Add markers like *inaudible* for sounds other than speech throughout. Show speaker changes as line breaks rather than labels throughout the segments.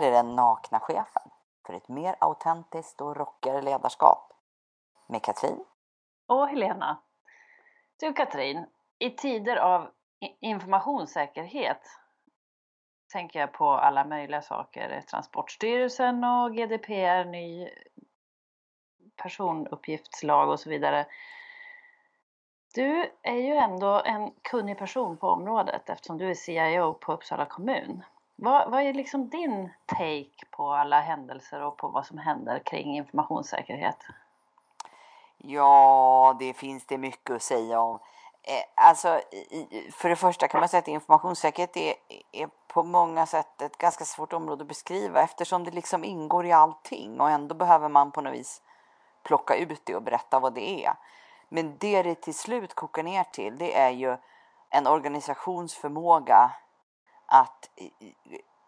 här är den nakna chefen för ett mer autentiskt och rockigare ledarskap. Med Katrin.
Och Helena. Du Katrin, i tider av informationssäkerhet tänker jag på alla möjliga saker. Transportstyrelsen och GDPR, ny personuppgiftslag och så vidare. Du är ju ändå en kunnig person på området eftersom du är CIO på Uppsala kommun. Vad, vad, är liksom din take på alla händelser och på vad som händer kring informationssäkerhet?
Ja, det finns det mycket att säga om. Eh, alltså, för det första kan man säga att informationssäkerhet är, är på många sätt ett ganska svårt område att beskriva eftersom det liksom ingår i allting och ändå behöver man på något vis plocka ut det och berätta vad det är. Men det det till slut kokar ner till det är ju en organisations förmåga att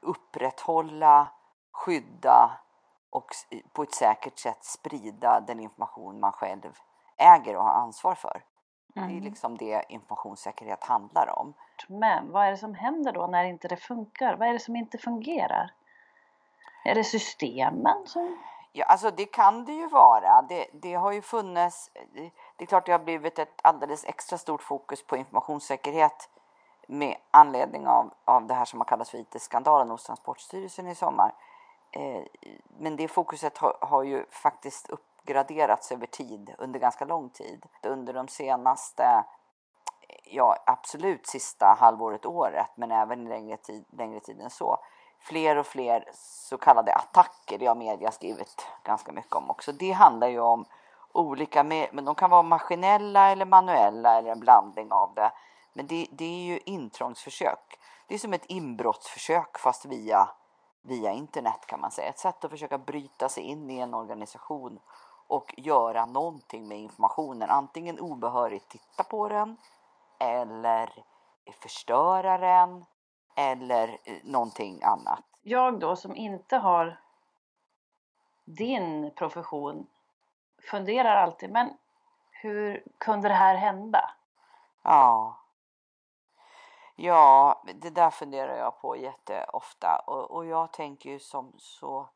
upprätthålla, skydda och på ett säkert sätt sprida den information man själv äger och har ansvar för. Mm. Det är mm. liksom det informationssäkerhet handlar om.
Men vad är det som händer då när inte det funkar? Vad är det som inte fungerar? Är det systemen som...
Ja, alltså det kan det ju vara. Det, det har ju funnits... Det är klart det har blivit ett alldeles extra stort fokus på informationssäkerhet med anledning av, av det här som har kallats för IT-skandalen hos Transportstyrelsen i sommar. Eh, men det fokuset har, har ju faktiskt uppgraderats över tid, under ganska lång tid. Under de senaste, ja absolut sista halvåret, året, men även längre tid, längre tid än så. Fler och fler så kallade attacker, det har media skrivit ganska mycket om också. Det handlar ju om olika, men de kan vara maskinella eller manuella eller en blandning av det. Men det, det är ju intrångsförsök. Det är som ett inbrottsförsök fast via, via internet kan man säga. Ett sätt att försöka bryta sig in i en organisation och göra någonting med informationen. Antingen obehörigt titta på den eller förstöra den eller eh, någonting annat.
Jag då som inte har din profession funderar alltid, men hur kunde det här hända?
Ja, Ja, det där funderar jag på jätteofta och, och jag tänker ju som så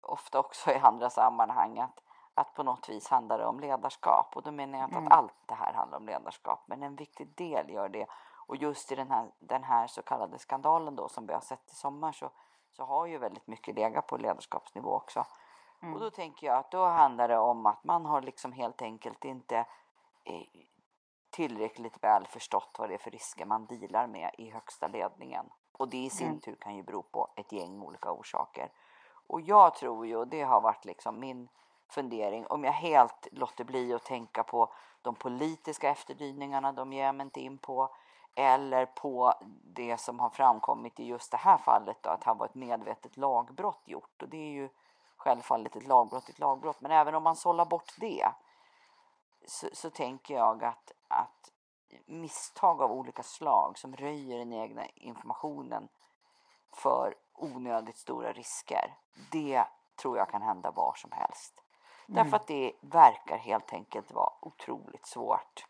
ofta också i andra sammanhang att, att på något vis handlar det om ledarskap och då menar jag inte mm. att allt det här handlar om ledarskap men en viktig del gör det och just i den här, den här så kallade skandalen då som vi har sett i sommar så, så har ju väldigt mycket legat på ledarskapsnivå också. Mm. Och då tänker jag att då handlar det om att man har liksom helt enkelt inte eh, tillräckligt väl förstått vad det är för risker man dealar med i högsta ledningen. Och det i sin mm. tur kan ju bero på ett gäng olika orsaker. Och jag tror ju, och det har varit liksom min fundering, om jag helt låter bli att tänka på de politiska efterdyningarna, de ger mig inte in på, eller på det som har framkommit i just det här fallet då, att det har varit medvetet lagbrott gjort. Och det är ju självfallet ett lagbrott, ett lagbrott. Men även om man sållar bort det så, så tänker jag att misstag av olika slag som röjer den egna informationen för onödigt stora risker. Det tror jag kan hända var som helst. Mm. Därför att det verkar helt enkelt vara otroligt svårt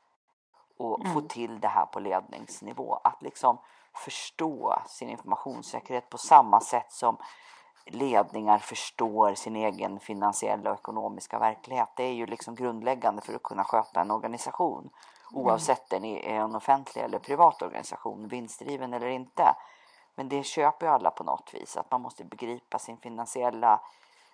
att mm. få till det här på ledningsnivå. Att liksom förstå sin informationssäkerhet på samma sätt som ledningar förstår sin egen finansiella och ekonomiska verklighet. Det är ju liksom grundläggande för att kunna sköta en organisation. Oavsett om det är en offentlig eller privat organisation, vinstdriven eller inte. Men det köper ju alla på något vis, att man måste begripa sin finansiella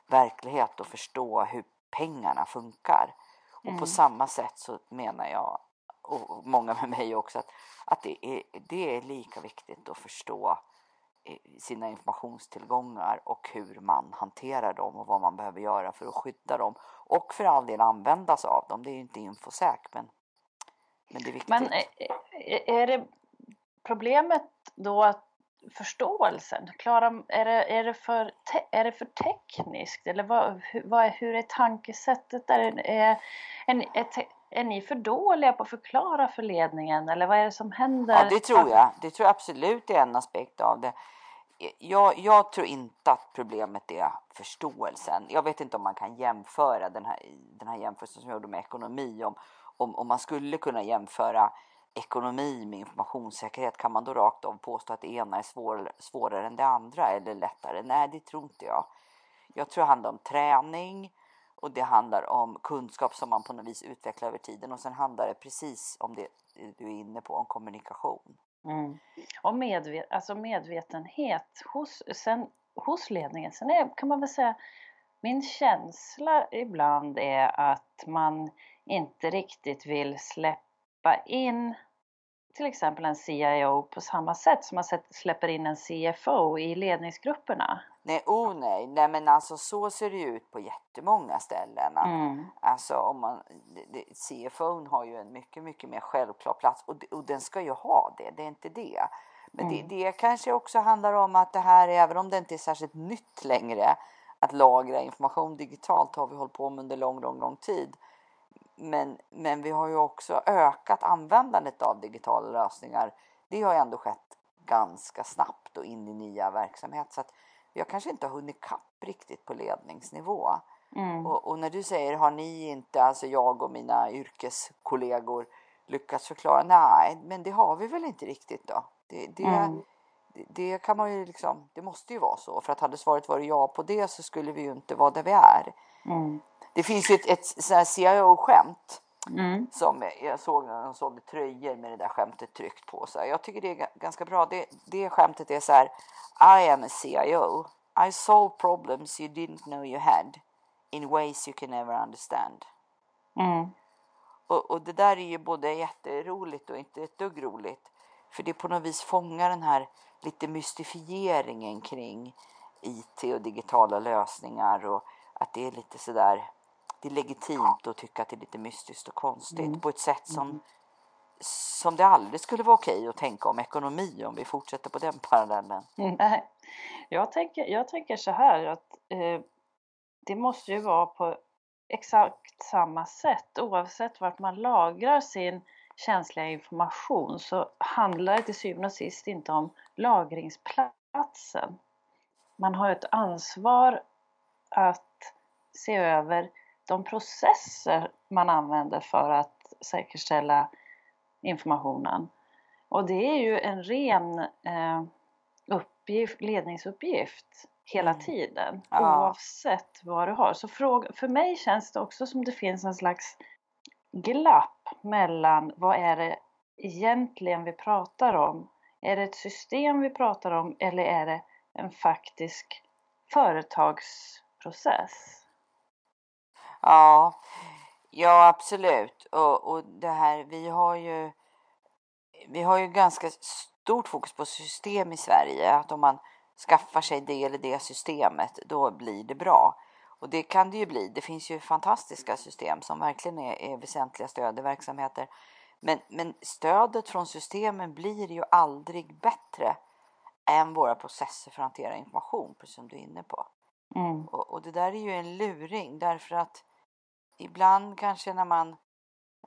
verklighet och förstå hur pengarna funkar. Och på mm. samma sätt så menar jag, och många med mig också, att, att det, är, det är lika viktigt att förstå sina informationstillgångar och hur man hanterar dem och vad man behöver göra för att skydda dem och för all del användas av dem. Det är ju inte infosäk men, men det är viktigt.
Men är det problemet då att förståelsen, Klara, är, det, är, det för är det för tekniskt eller vad, vad, hur är tankesättet där? Är, är, är, är ni för dåliga på att förklara för ledningen eller vad är det som händer?
Ja, det tror jag. Det tror jag absolut är en aspekt av det. Jag, jag, tror inte att problemet är förståelsen. Jag vet inte om man kan jämföra den här, den här jämförelsen som jag gjorde med ekonomi. Om, om, om man skulle kunna jämföra ekonomi med informationssäkerhet, kan man då rakt av påstå att det ena är svår, svårare än det andra eller lättare? Nej, det tror inte jag. Jag tror det handlar om träning och det handlar om kunskap som man på något vis utvecklar över tiden och sen handlar det precis om det du är inne på, om kommunikation.
Mm. Och medvet alltså medvetenhet hos, sen, hos ledningen. Sen är, kan man väl säga, min känsla ibland är att man inte riktigt vill släppa in till exempel en CIO på samma sätt som man släpper in en CFO i ledningsgrupperna.
Nej, oh nej, nej men alltså så ser det ut på jättemånga ställen. Mm. Alltså om man, CFO har ju en mycket, mycket mer självklar plats och, och den ska ju ha det, det är inte det. Men mm. det, det kanske också handlar om att det här, även om det inte är särskilt nytt längre, att lagra information digitalt har vi hållit på med under lång, lång, lång tid. Men, men vi har ju också ökat användandet av digitala lösningar. Det har ju ändå skett ganska snabbt och in i nya verksamheter. Så att jag kanske inte har hunnit kapp riktigt på ledningsnivå. Mm. Och, och, när du säger, har ni inte, alltså jag och mina yrkeskollegor lyckats förklara? Nej, men det har vi väl inte riktigt då. Det, det, mm. det, det, kan man ju liksom, det måste ju vara så. För att hade svaret varit ja på det så skulle vi ju inte vara där vi är. Mm. Det finns ju ett, ett CIO-skämt. Mm. Som jag såg när de sålde tröjor med det där skämtet tryckt på sig. Jag tycker det är ganska bra. Det, det skämtet är så här. I am a CIO. I solve problems you didn't know you had in ways you can never understand. Mm. Och, och, det där är ju både jätteroligt och inte ett dugg roligt. För det på något vis fångar den här lite mystifieringen kring IT och digitala lösningar och att det är lite sådär det är legitimt att tycka att det är lite mystiskt och konstigt mm. på ett sätt som, mm. som det aldrig skulle vara okej att tänka om ekonomi om vi fortsätter på den parallellen. *laughs*
Nej, jag tänker, jag tänker så här att eh, det måste ju vara på exakt samma sätt oavsett vart man lagrar sin känsliga information så handlar det till syvende och sist inte om lagringsplatsen. Man har ett ansvar att se över de processer man använder för att säkerställa informationen. Och det är ju en ren eh, uppgift, ledningsuppgift hela mm. tiden ja. oavsett vad du har. Så fråga, för mig känns det också som det finns en slags glapp mellan vad är det egentligen vi pratar om? Är det ett system vi pratar om eller är det en faktisk företagsprocess?
Ja, ja absolut. Och, och det här, vi har ju vi har ju ganska stort fokus på system i Sverige. Att om man skaffar sig det eller det systemet, då blir det bra. Och det kan det ju bli. Det finns ju fantastiska system som verkligen är, är väsentliga stöd i verksamheter. Men, men stödet från systemen blir ju aldrig bättre än våra processer för att hantera information, precis som du är inne på. Mm. Och, och, det där är ju en luring därför att ibland kanske när man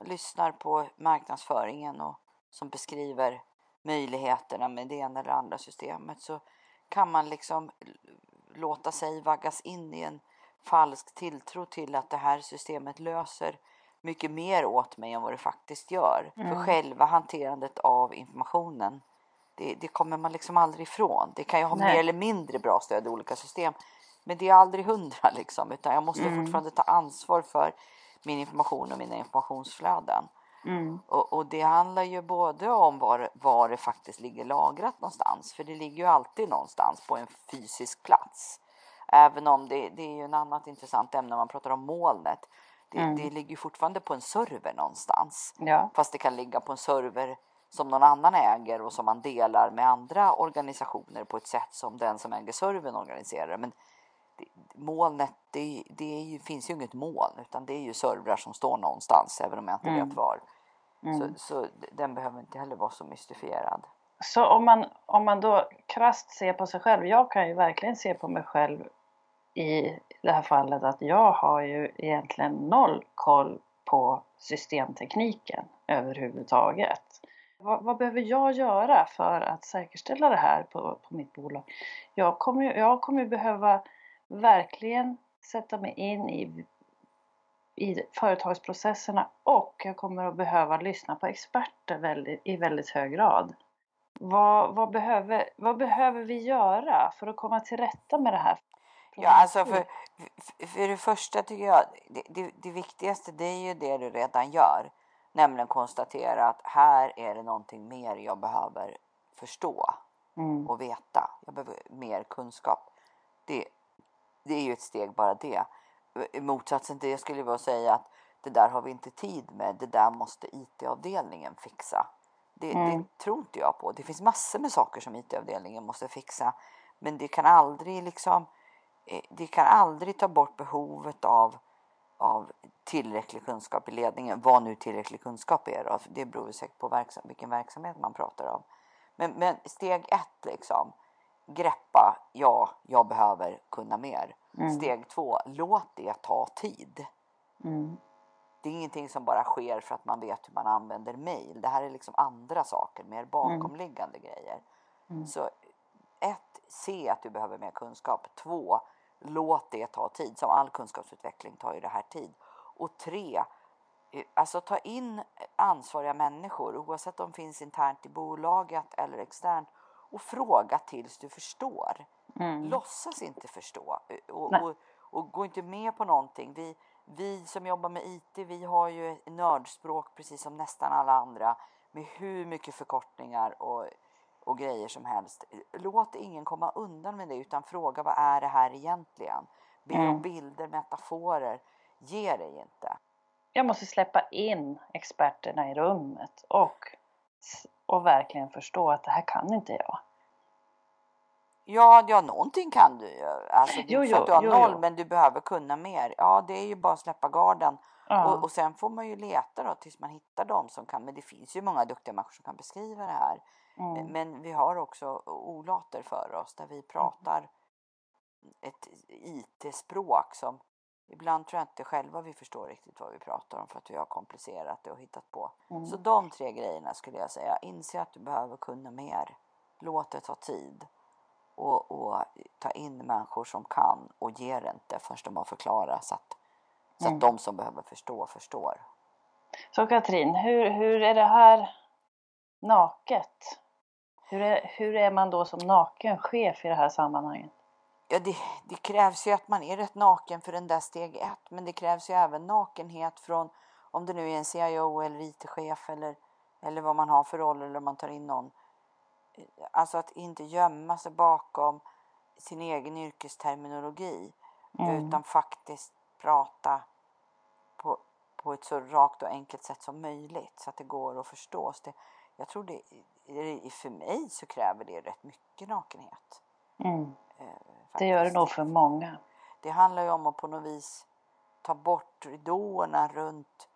lyssnar på marknadsföringen och som beskriver möjligheterna med det ena eller andra systemet så kan man liksom låta sig vaggas in i en falsk tilltro till att det här systemet löser mycket mer åt mig än vad det faktiskt gör. Mm. För själva hanterandet av informationen, det, det, kommer man liksom aldrig ifrån. Det kan ju ha Nej. mer eller mindre bra stöd i olika system. Men det är aldrig hundra *laughs* liksom, utan jag måste mm. fortfarande ta ansvar för min information och mina informationsflöden. Mm. Och, och, det handlar ju både om var, var det faktiskt ligger lagrat någonstans, för det ligger ju alltid någonstans på en fysisk plats. Även om det, det är ju en annat intressant ämne när man pratar om molnet. Det, mm. det ligger fortfarande på en server någonstans. Ja. Fast det kan ligga på en server som någon annan äger och som man delar med andra organisationer på ett sätt som den som äger servern organiserar. Men molnet, det, det ju, finns ju inget moln utan det är ju servrar som står någonstans även om jag inte mm. vet var. Mm. Så, så den behöver inte heller vara så mystifierad.
Så om man, om man då krasst ser på sig själv, jag kan ju verkligen se på mig själv i det här fallet att jag har ju egentligen noll koll på systemtekniken överhuvudtaget. Vad, vad, behöver jag göra för att säkerställa det här på, på mitt bolag? Jag kommer, jag kommer behöva verkligen sätta mig in i i företagsprocesserna och jag kommer att behöva lyssna på experter väldigt, i väldigt hög grad. Vad, vad, behöver, vad behöver vi göra för att komma till rätta med det här?
Ja, alltså för, för det första tycker jag det, det, det viktigaste det är ju det du redan gör. Nämligen konstatera att här är det någonting mer jag behöver förstå
Mm.
och veta. Jag behöver mer kunskap. Det, det är ju ett steg bara det. I motsatsen till det skulle jag säga att det där har vi inte tid med. Det där måste IT-avdelningen fixa. Det,
Mm.
det tror inte jag på. Det finns massor med saker som IT-avdelningen måste fixa. Men det kan aldrig liksom eh, det kan aldrig ta bort behovet av, av tillräcklig kunskap i ledningen. Vad nu tillräcklig kunskap är då. Det beror säkert på verksam, vilken verksamhet man pratar om. Men, men steg ett liksom. Greppa, ja, jag behöver kunna mer.
Mm.
Steg två, låt det ta tid.
Mm.
Det är ingenting som bara sker för att man vet hur man använder mail. Det här är liksom andra saker, mer bakomliggande grejer.
Mm.
Så ett, se att du behöver mer kunskap. Två, låt det ta tid. Som all kunskapsutveckling tar ju det här tid. Och tre, eh, alltså ta in ansvariga människor oavsett om de finns internt i bolaget eller externt och fråga tills du förstår.
Mm.
Låtsas inte förstå eh, och, och, och gå inte med på någonting. Vi, vi som jobbar med IT, vi har ju nördspråk precis som nästan alla andra med hur mycket förkortningar och, och grejer som helst. Låt ingen komma undan med det utan fråga vad är det här egentligen? Be om
Mm.
bilder, metaforer. Ge dig inte.
Jag måste släppa in experterna i rummet och, och verkligen förstå att det här kan inte jag.
Ja, ja, någonting kan du ju. Alltså, det är
Jo,
inte
jo,
att du har
jo,
noll,
jo.
men du behöver kunna mer. Ja, det är ju bara att släppa garden.
Ja.
Och, och sen får man ju leta då tills man hittar dem som kan. Men det finns ju många duktiga människor som kan beskriva det här.
Mm.
Men vi har också olater för oss där vi pratar ett IT-språk som ibland tror jag inte själva vi förstår riktigt vad vi pratar om för att vi har komplicerat det och hittat på.
Mm.
Så de tre grejerna skulle jag säga. Inse att du behöver kunna mer. Låt det ta tid. Och, och ta in människor som kan och ge det inte förrän de har förklarat så att, så
Mm.
att de som behöver förstå förstår.
Så Katrin, hur, hur är det här naket? Hur är, hur är man då som naken chef i det här sammanhanget?
Ja, det, det krävs ju att man är rätt naken för den där steg ett. Men det krävs ju även nakenhet från om det nu är en CIO eller IT-chef eller, eller vad man har för roll eller om man tar in någon. Alltså att inte gömma sig bakom sin egen yrkesterminologi
Mm.
utan faktiskt prata på, på ett så rakt och enkelt sätt som möjligt så att det går att förstås. Det, jag tror det, för mig så kräver det rätt mycket nakenhet.
Mm.
Eh,
Det gör det
faktiskt.
nog för många.
Det handlar ju om att på något vis ta bort ridåerna runt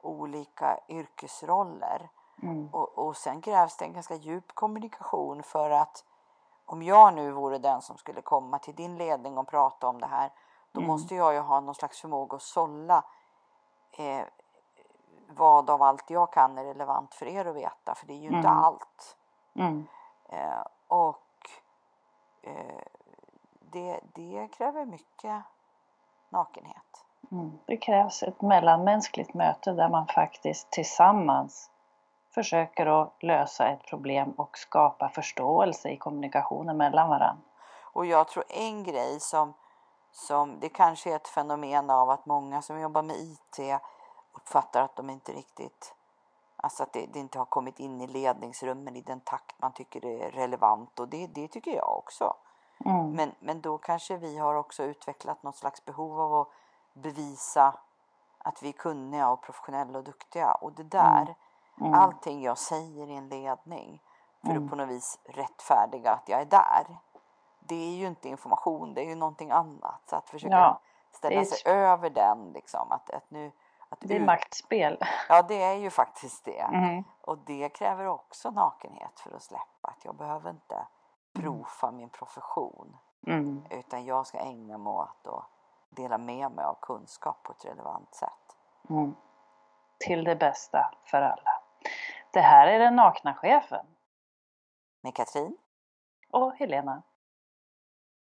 olika yrkesroller.
Mm.
Och, och sen krävs det en ganska djup kommunikation för att om jag nu vore den som skulle komma till din ledning och prata om det här då
Mm.
måste jag ju ha någon slags förmåga att sålla eh, vad av allt jag kan är relevant för er att veta för det är ju inte
Mm.
allt.
Mm.
Eh, och eh, det, det kräver mycket nakenhet.
Mm. Det krävs ett mellanmänskligt möte där man faktiskt tillsammans försöker att lösa ett problem och skapa förståelse i kommunikationen mellan varandra.
Och jag tror en grej som, som det kanske är ett fenomen av att många som jobbar med IT uppfattar att de inte riktigt, alltså att det, det inte har kommit in i ledningsrummen i den takt man tycker det är relevant och det, det tycker jag också.
Mm.
Men, men då kanske vi har också utvecklat något slags behov av att bevisa att vi är kunniga och professionella och duktiga och det där,
Mm.
allting jag säger i en ledning för
Mm.
att på något vis rättfärdiga att jag är där. Det är ju inte information, det är ju någonting annat. Så att försöka
Ja,
ställa
är-
sig över den liksom. Att, att nu, att
Det är
ut-
maktspel. *laughs*
Ja, det är ju faktiskt det.
Mm.
Och det kräver också nakenhet för att släppa. Att jag behöver inte profa min profession.
Mm.
Utan jag ska ägna mig åt att dela med mig av kunskap på ett relevant sätt.
Mm. Till det bästa för alla. Det här är den nakna chefen
Med Katrin?
och Helena.